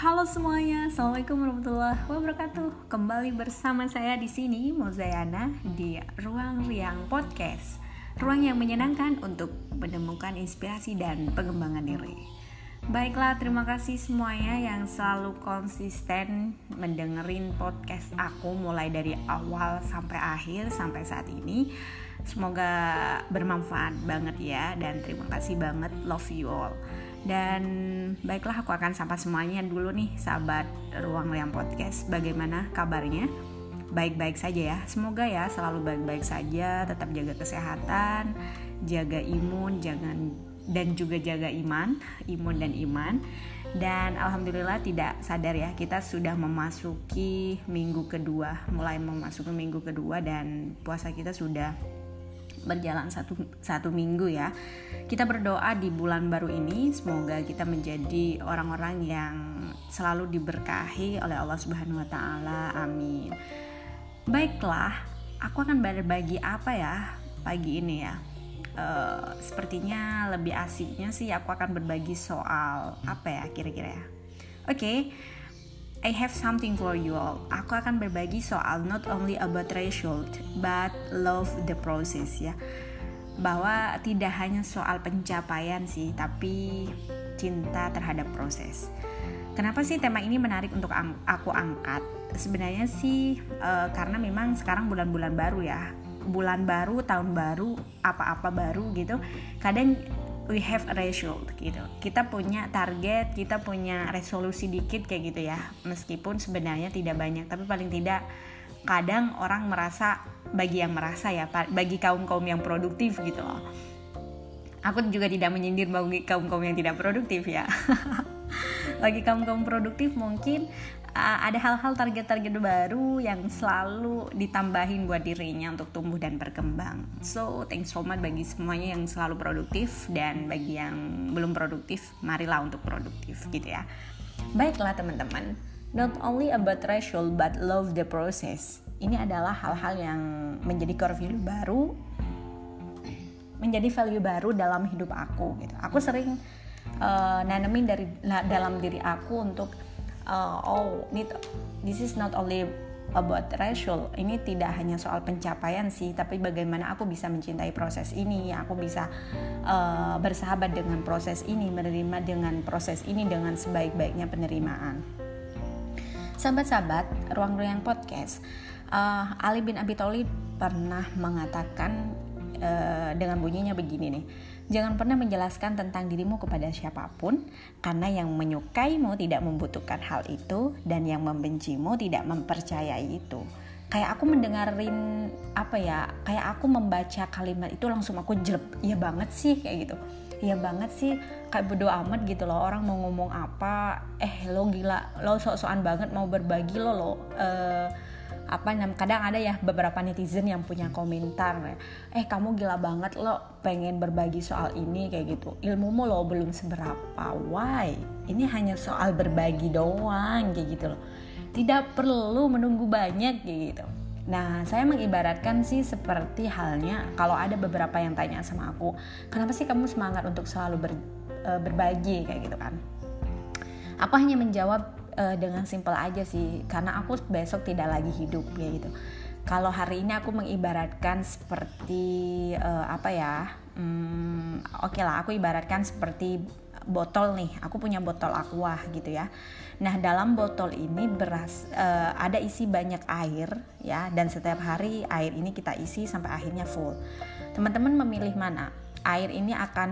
Halo semuanya, assalamualaikum warahmatullahi wabarakatuh. Kembali bersama saya di sini, Mozayana di Ruang Riang Podcast. Ruang yang menyenangkan untuk menemukan inspirasi dan pengembangan diri. Baiklah, terima kasih semuanya yang selalu konsisten mendengerin podcast aku mulai dari awal sampai akhir sampai saat ini. Semoga bermanfaat banget ya dan terima kasih banget love you all. Dan baiklah aku akan sapa semuanya dulu nih sahabat Ruang Riang Podcast. Bagaimana kabarnya? Baik-baik saja ya. Semoga ya selalu baik-baik saja, tetap jaga kesehatan, jaga imun, jangan dan juga jaga iman, imun dan iman. Dan alhamdulillah tidak sadar ya kita sudah memasuki minggu kedua, mulai memasuki minggu kedua dan puasa kita sudah berjalan satu satu minggu ya. Kita berdoa di bulan baru ini semoga kita menjadi orang-orang yang selalu diberkahi oleh Allah Subhanahu wa taala. Amin. Baiklah, aku akan berbagi apa ya pagi ini ya. Uh, sepertinya lebih asiknya sih aku akan berbagi soal apa ya kira-kira ya. Oke. Okay I have something for you all. Aku akan berbagi soal not only about result, but love the process ya. Bahwa tidak hanya soal pencapaian sih, tapi cinta terhadap proses. Kenapa sih tema ini menarik untuk aku angkat? Sebenarnya sih uh, karena memang sekarang bulan-bulan baru ya. Bulan baru, tahun baru, apa-apa baru gitu. Kadang we have a ratio gitu. Kita punya target, kita punya resolusi dikit kayak gitu ya. Meskipun sebenarnya tidak banyak, tapi paling tidak kadang orang merasa bagi yang merasa ya, bagi kaum-kaum yang produktif gitu loh. Aku juga tidak menyindir bagi kaum-kaum yang tidak produktif ya. bagi kaum-kaum produktif mungkin uh, ada hal-hal target-target baru yang selalu ditambahin buat dirinya untuk tumbuh dan berkembang. So, thanks so much bagi semuanya yang selalu produktif dan bagi yang belum produktif, marilah untuk produktif gitu ya. Baiklah teman-teman, not only about threshold but love the process. Ini adalah hal-hal yang menjadi core value baru menjadi value baru dalam hidup aku gitu. Aku sering uh, nanemin dari dalam diri aku untuk uh, oh ini this is not only about racial ini tidak hanya soal pencapaian sih tapi bagaimana aku bisa mencintai proses ini aku bisa uh, bersahabat dengan proses ini menerima dengan proses ini dengan sebaik-baiknya penerimaan. Sahabat-sahabat ruang-ruang podcast uh, Ali bin Abi Thalib pernah mengatakan uh, dengan bunyinya begini nih Jangan pernah menjelaskan tentang dirimu kepada siapa pun, karena yang menyukaimu tidak membutuhkan hal itu, dan yang membencimu tidak mempercayai itu. Kayak aku mendengarin apa ya, kayak aku membaca kalimat itu langsung aku jelek, iya banget sih kayak gitu. Iya banget sih, kayak bodo amat gitu loh orang mau ngomong apa, eh lo gila, lo sok-sokan banget mau berbagi lo lo. Uh, apa kadang ada ya beberapa netizen yang punya komentar ya. Eh kamu gila banget lo pengen berbagi soal ini kayak gitu. Ilmumu lo belum seberapa why? Ini hanya soal berbagi doang kayak gitu loh. Tidak perlu menunggu banyak kayak gitu. Nah, saya mengibaratkan sih seperti halnya kalau ada beberapa yang tanya sama aku, kenapa sih kamu semangat untuk selalu ber, e, berbagi? kayak gitu kan? Aku hanya menjawab uh, dengan simple aja sih karena aku besok tidak lagi hidup ya gitu. Kalau hari ini aku mengibaratkan seperti uh, apa ya hmm, oke okay lah aku ibaratkan seperti botol nih aku punya botol aqua gitu ya. Nah dalam botol ini beras uh, ada isi banyak air ya dan setiap hari air ini kita isi sampai akhirnya full. Teman-teman memilih mana air ini akan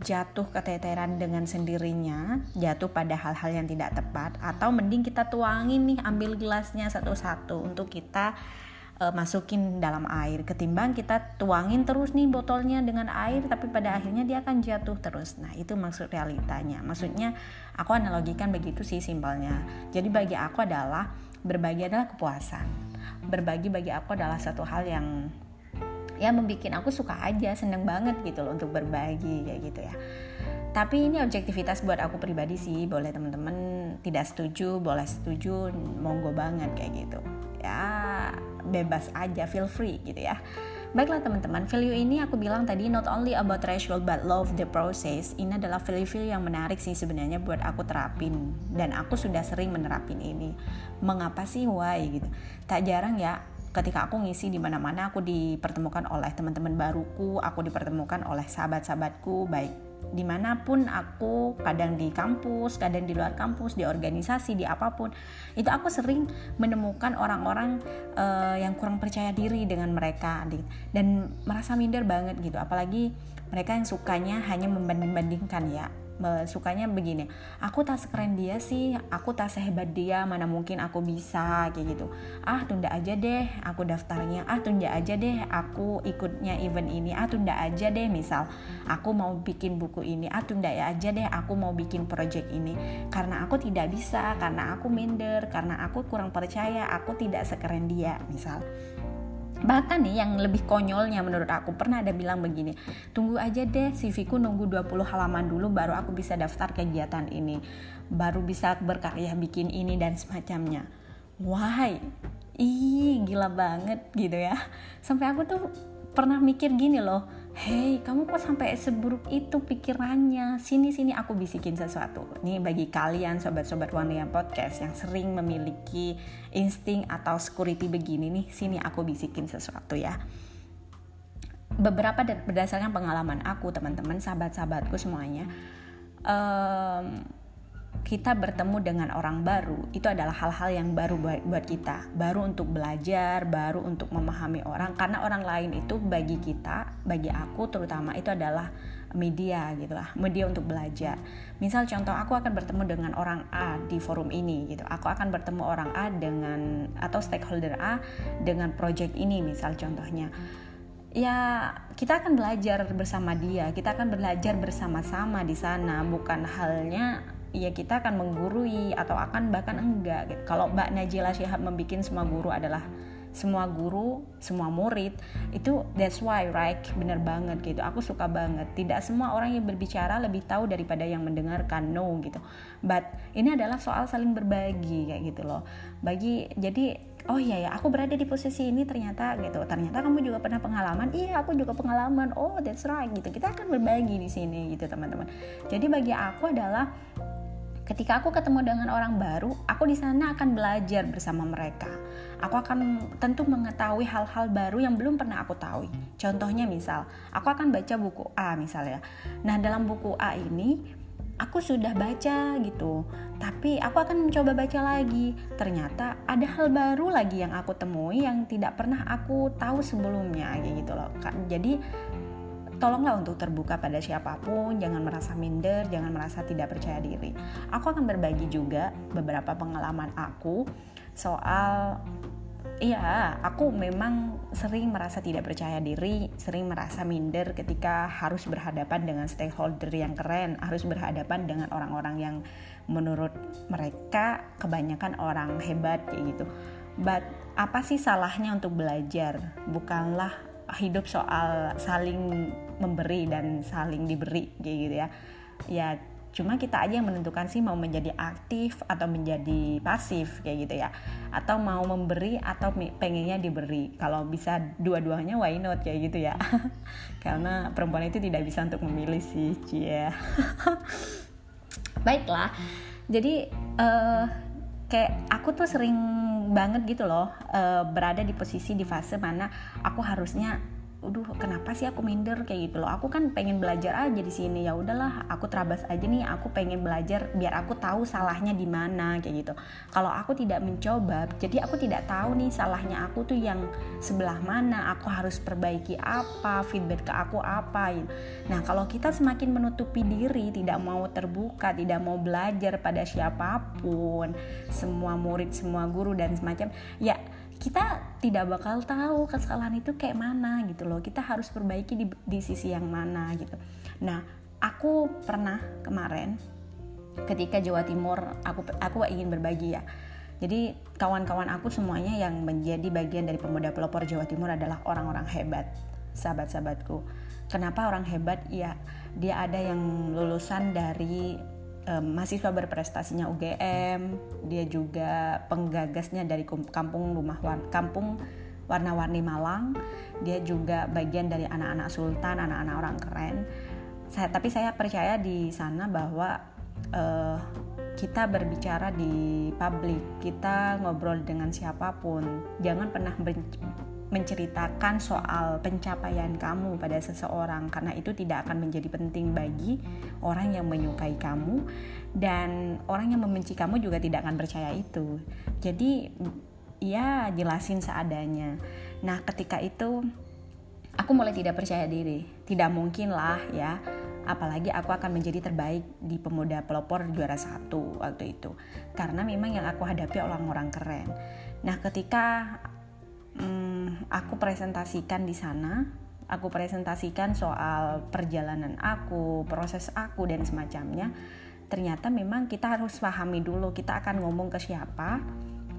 jatuh keteteran dengan sendirinya, jatuh pada hal-hal yang tidak tepat, atau mending kita tuangin nih, ambil gelasnya satu-satu untuk kita uh, masukin dalam air. Ketimbang kita tuangin terus nih botolnya dengan air, tapi pada akhirnya dia akan jatuh terus. Nah itu maksud realitanya. Maksudnya aku analogikan begitu sih simpelnya. Jadi bagi aku adalah berbagi adalah kepuasan. Berbagi bagi aku adalah satu hal yang ya membuat aku suka aja seneng banget gitu loh untuk berbagi kayak gitu ya tapi ini objektivitas buat aku pribadi sih boleh temen-temen tidak setuju boleh setuju monggo banget kayak gitu ya bebas aja feel free gitu ya Baiklah teman-teman, value ini aku bilang tadi not only about threshold but love the process. Ini adalah value-value yang menarik sih sebenarnya buat aku terapin dan aku sudah sering menerapin ini. Mengapa sih why gitu? Tak jarang ya ketika aku ngisi di mana-mana aku dipertemukan oleh teman-teman baruku, aku dipertemukan oleh sahabat-sahabatku baik di mana pun aku kadang di kampus kadang di luar kampus di organisasi di apa pun. Itu aku sering menemukan orang-orang uh, yang kurang percaya diri dengan mereka dan merasa minder banget gitu. Apalagi mereka yang sukanya hanya membanding-bandingkan ya sukanya begini aku tak sekeren dia sih aku tak sehebat dia mana mungkin aku bisa kayak gitu. Ah tunda aja deh aku daftarnya. Ah tunda aja deh aku ikutnya event ini. Ah tunda aja deh misal aku mau bikin buku ini. Ah tunda ya aja deh aku mau bikin project ini. Karena aku tidak bisa karena aku minder karena aku kurang percaya aku tidak sekeren dia misal bahkan nih yang lebih konyolnya menurut aku pernah ada bilang begini tunggu aja deh CV ku nunggu 20 halaman dulu baru aku bisa daftar kegiatan ini. Baru bisa berkarya bikin ini dan semacamnya. Why? Ih gila banget gitu ya. Sampai aku tuh pernah mikir gini loh Hei, kamu kok sampai seburuk itu pikirannya? Sini-sini aku bisikin sesuatu. Nih bagi kalian sobat-sobat Wanita Podcast yang sering memiliki insting atau security begini nih, sini aku bisikin sesuatu ya. Beberapa berdasarkan pengalaman aku, teman-teman, sahabat-sahabatku semuanya, um, kita bertemu dengan orang baru itu adalah hal-hal yang baru buat, kita. Baru untuk belajar baru untuk memahami orang. Karena orang lain itu bagi kita bagi aku terutama itu adalah media gitu lah media untuk belajar. Misal contoh aku akan bertemu dengan orang A di forum ini gitu. Aku akan bertemu orang A dengan atau stakeholder A dengan project ini misal contohnya. Ya kita akan belajar bersama dia, kita akan belajar bersama-sama di sana, bukan halnya ya kita akan menggurui atau akan bahkan enggak gitu. Kalau Mbak Najila Syihab membuat semua guru adalah semua guru, semua murid itu that's why right bener banget gitu. Aku suka banget. Tidak semua orang yang berbicara lebih tahu daripada yang mendengarkan no gitu. But ini adalah soal saling berbagi kayak gitu loh. Bagi jadi oh iya ya aku berada di posisi ini ternyata gitu ternyata kamu juga pernah pengalaman iya aku juga pengalaman oh that's right gitu kita akan berbagi di sini gitu teman-teman jadi bagi aku adalah Ketika aku ketemu dengan orang baru, aku di sana akan belajar bersama mereka. Aku akan tentu mengetahui hal-hal baru yang belum pernah aku tahu. Contohnya misal, aku akan baca buku A misalnya. Nah, dalam buku A ini aku sudah baca gitu, tapi aku akan mencoba baca lagi. Ternyata ada hal baru lagi yang aku temui yang tidak pernah aku tahu sebelumnya gitu loh. Jadi tolonglah untuk terbuka pada siapa pun, jangan merasa minder, jangan merasa tidak percaya diri. Aku akan berbagi juga beberapa pengalaman aku soal Iya, aku memang sering merasa tidak percaya diri, sering merasa minder ketika harus berhadapan dengan stakeholder yang keren, harus berhadapan dengan orang-orang yang menurut mereka kebanyakan orang hebat kayak gitu. But apa sih salahnya untuk belajar? Bukanlah hidup soal saling memberi dan saling diberi kayak gitu ya. Ya cuma kita aja yang menentukan sih mau menjadi aktif atau menjadi pasif kayak gitu ya. Atau mau memberi atau pengennya diberi. Kalau bisa dua-duanya why not kayak gitu ya. Karena perempuan itu tidak bisa untuk memilih sih cie. Baiklah. Jadi uh, kayak aku tuh sering banget gitu loh uh, berada di posisi di fase mana aku harusnya Uduh, kenapa sih aku minder kayak gitu loh? Aku kan pengen belajar aja di sini. Ya udahlah, aku terabas aja nih. Aku pengen belajar biar aku tahu salahnya di mana kayak gitu. Kalau aku tidak mencoba, jadi aku tidak tahu nih salahnya aku tuh yang sebelah mana. Aku harus perbaiki apa, feedback ke aku apa. Gitu. Nah, kalau kita semakin menutupi diri, tidak mau terbuka, tidak mau belajar pada siapa pun, semua murid, semua guru dan semacam, ya kita tidak bakal tahu kesalahan itu kayak mana gitu loh. Kita harus perbaiki di, di sisi yang mana gitu. Nah aku pernah kemarin ketika Jawa Timur aku aku ingin berbagi ya. Jadi kawan-kawan aku semuanya yang menjadi bagian dari pemuda pelopor Jawa Timur adalah orang-orang hebat sahabat-sahabatku. Kenapa orang hebat? Ya dia ada yang lulusan dari um, mahasiswa berprestasinya UGM dia juga penggagasnya dari kampung rumah kampung warna-warni Malang. Dia juga bagian dari anak-anak sultan anak-anak orang keren. Saya tapi saya percaya di sana bahwa uh, kita berbicara di publik, kita ngobrol dengan siapa pun, jangan pernah menceritakan soal pencapaian kamu pada seseorang karena itu tidak akan menjadi penting bagi orang yang menyukai kamu dan orang yang membenci kamu juga tidak akan percaya itu. Jadi ya jelasin seadanya. Nah, ketika itu aku mulai tidak percaya diri. Tidak mungkin lah ya apalagi aku akan menjadi terbaik di pemuda pelopor juara satu waktu itu karena memang yang aku hadapi orang-orang keren nah ketika aku presentasikan di sana. Aku presentasikan soal perjalanan aku proses aku dan semacamnya. Ternyata memang kita harus pahami dulu kita akan ngomong ke siapa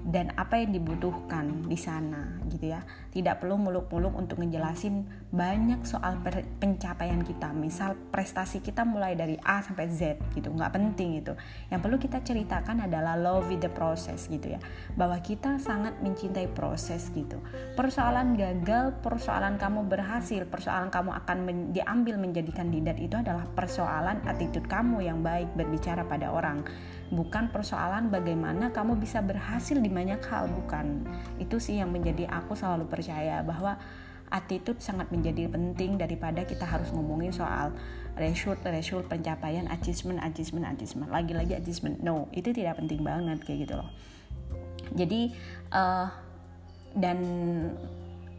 dan apa yang dibutuhkan di sana gitu ya. Tidak perlu muluk-muluk untuk ngejelasin banyak soal pencapaian kita. Misal prestasi kita mulai dari A sampai Z gitu nggak penting itu yang perlu kita ceritakan adalah love with the process gitu ya. Bahwa kita sangat mencintai proses gitu. Persoalan gagal persoalan kamu berhasil persoalan kamu akan men diambil menjadi kandidat itu adalah persoalan attitude kamu yang baik berbicara pada orang. Bukan persoalan bagaimana kamu bisa berhasil di banyak hal bukan. Itu sih yang menjadi aku selalu percaya bahwa attitude sangat menjadi penting daripada kita harus ngomongin soal result result pencapaian achievement achievement achievement. Lagi-lagi achievement no. Itu tidak penting banget kayak gitu loh. Jadi uh, dan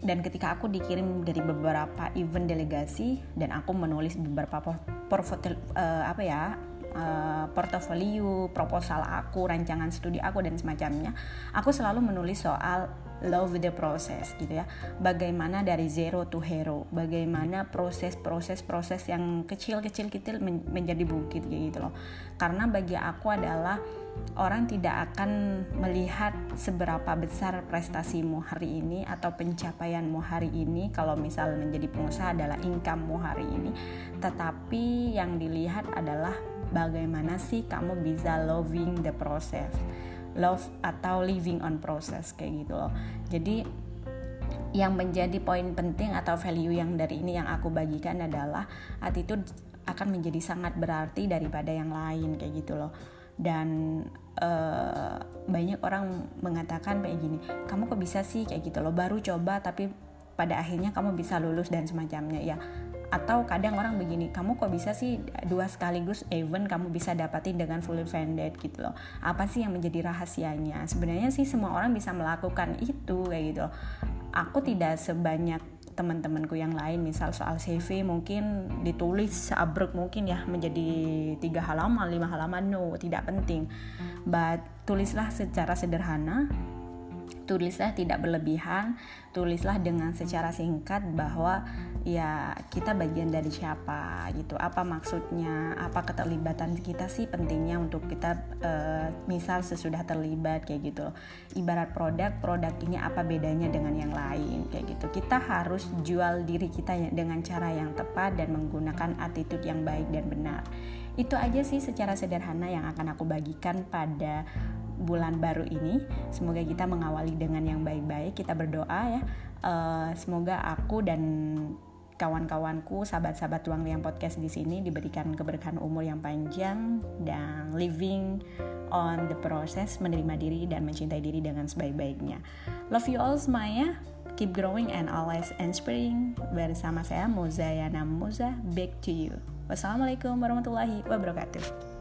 dan ketika aku dikirim dari beberapa event delegasi dan aku menulis beberapa portfolio uh, apa ya uh, portofolio, proposal aku, rancangan studi aku dan semacamnya, aku selalu menulis soal love the process gitu ya. Bagaimana dari zero to hero, bagaimana proses-proses proses yang kecil-kecil kecil menjadi bukit gitu loh. Karena bagi aku adalah orang tidak akan melihat seberapa besar prestasimu hari ini atau pencapaianmu hari ini kalau misal menjadi pengusaha adalah incomemu hari ini tetapi yang dilihat adalah bagaimana sih kamu bisa loving the process love atau living on process kayak gitu loh. Jadi yang menjadi poin penting atau value yang dari ini yang aku bagikan adalah attitude akan menjadi sangat berarti daripada yang lain kayak gitu loh. Dan uh, banyak orang mengatakan kayak gini kamu kok bisa sih? Kayak gitu loh. Baru coba tapi pada akhirnya kamu bisa lulus dan semacamnya ya atau kadang orang begini kamu kok bisa sih dua sekaligus event kamu bisa dapatin dengan fully funded? gitu loh. Apa sih yang menjadi rahasianya? Sebenarnya sih semua orang bisa melakukan itu kayak gitu loh. Aku tidak sebanyak teman-temanku yang lain misal soal CV mungkin ditulis seabrek mungkin ya menjadi tiga halaman lima halaman no tidak penting. But tulislah secara sederhana tulislah tidak berlebihan, tulislah dengan secara singkat bahwa ya kita bagian dari siapa gitu, apa maksudnya, apa keterlibatan kita sih pentingnya untuk kita uh, misal sesudah terlibat kayak gitu. Ibarat produk, produk ini apa bedanya dengan yang lain kayak gitu. Kita harus jual diri kita dengan cara yang tepat dan menggunakan attitude yang baik dan benar. Itu aja sih secara sederhana yang akan aku bagikan pada bulan baru ini. Semoga kita mengawali dengan yang baik-baik. Kita berdoa ya. Uh, semoga aku dan kawan-kawanku, sahabat-sahabat Tuang Liang Podcast di sini diberikan keberkahan umur yang panjang dan living on the process, menerima diri dan mencintai diri dengan sebaik-baiknya. Love you all semuanya. Keep growing and always inspiring. Bersama saya Mozayana Moza, back to you. Wassalamualaikum warahmatullahi wabarakatuh.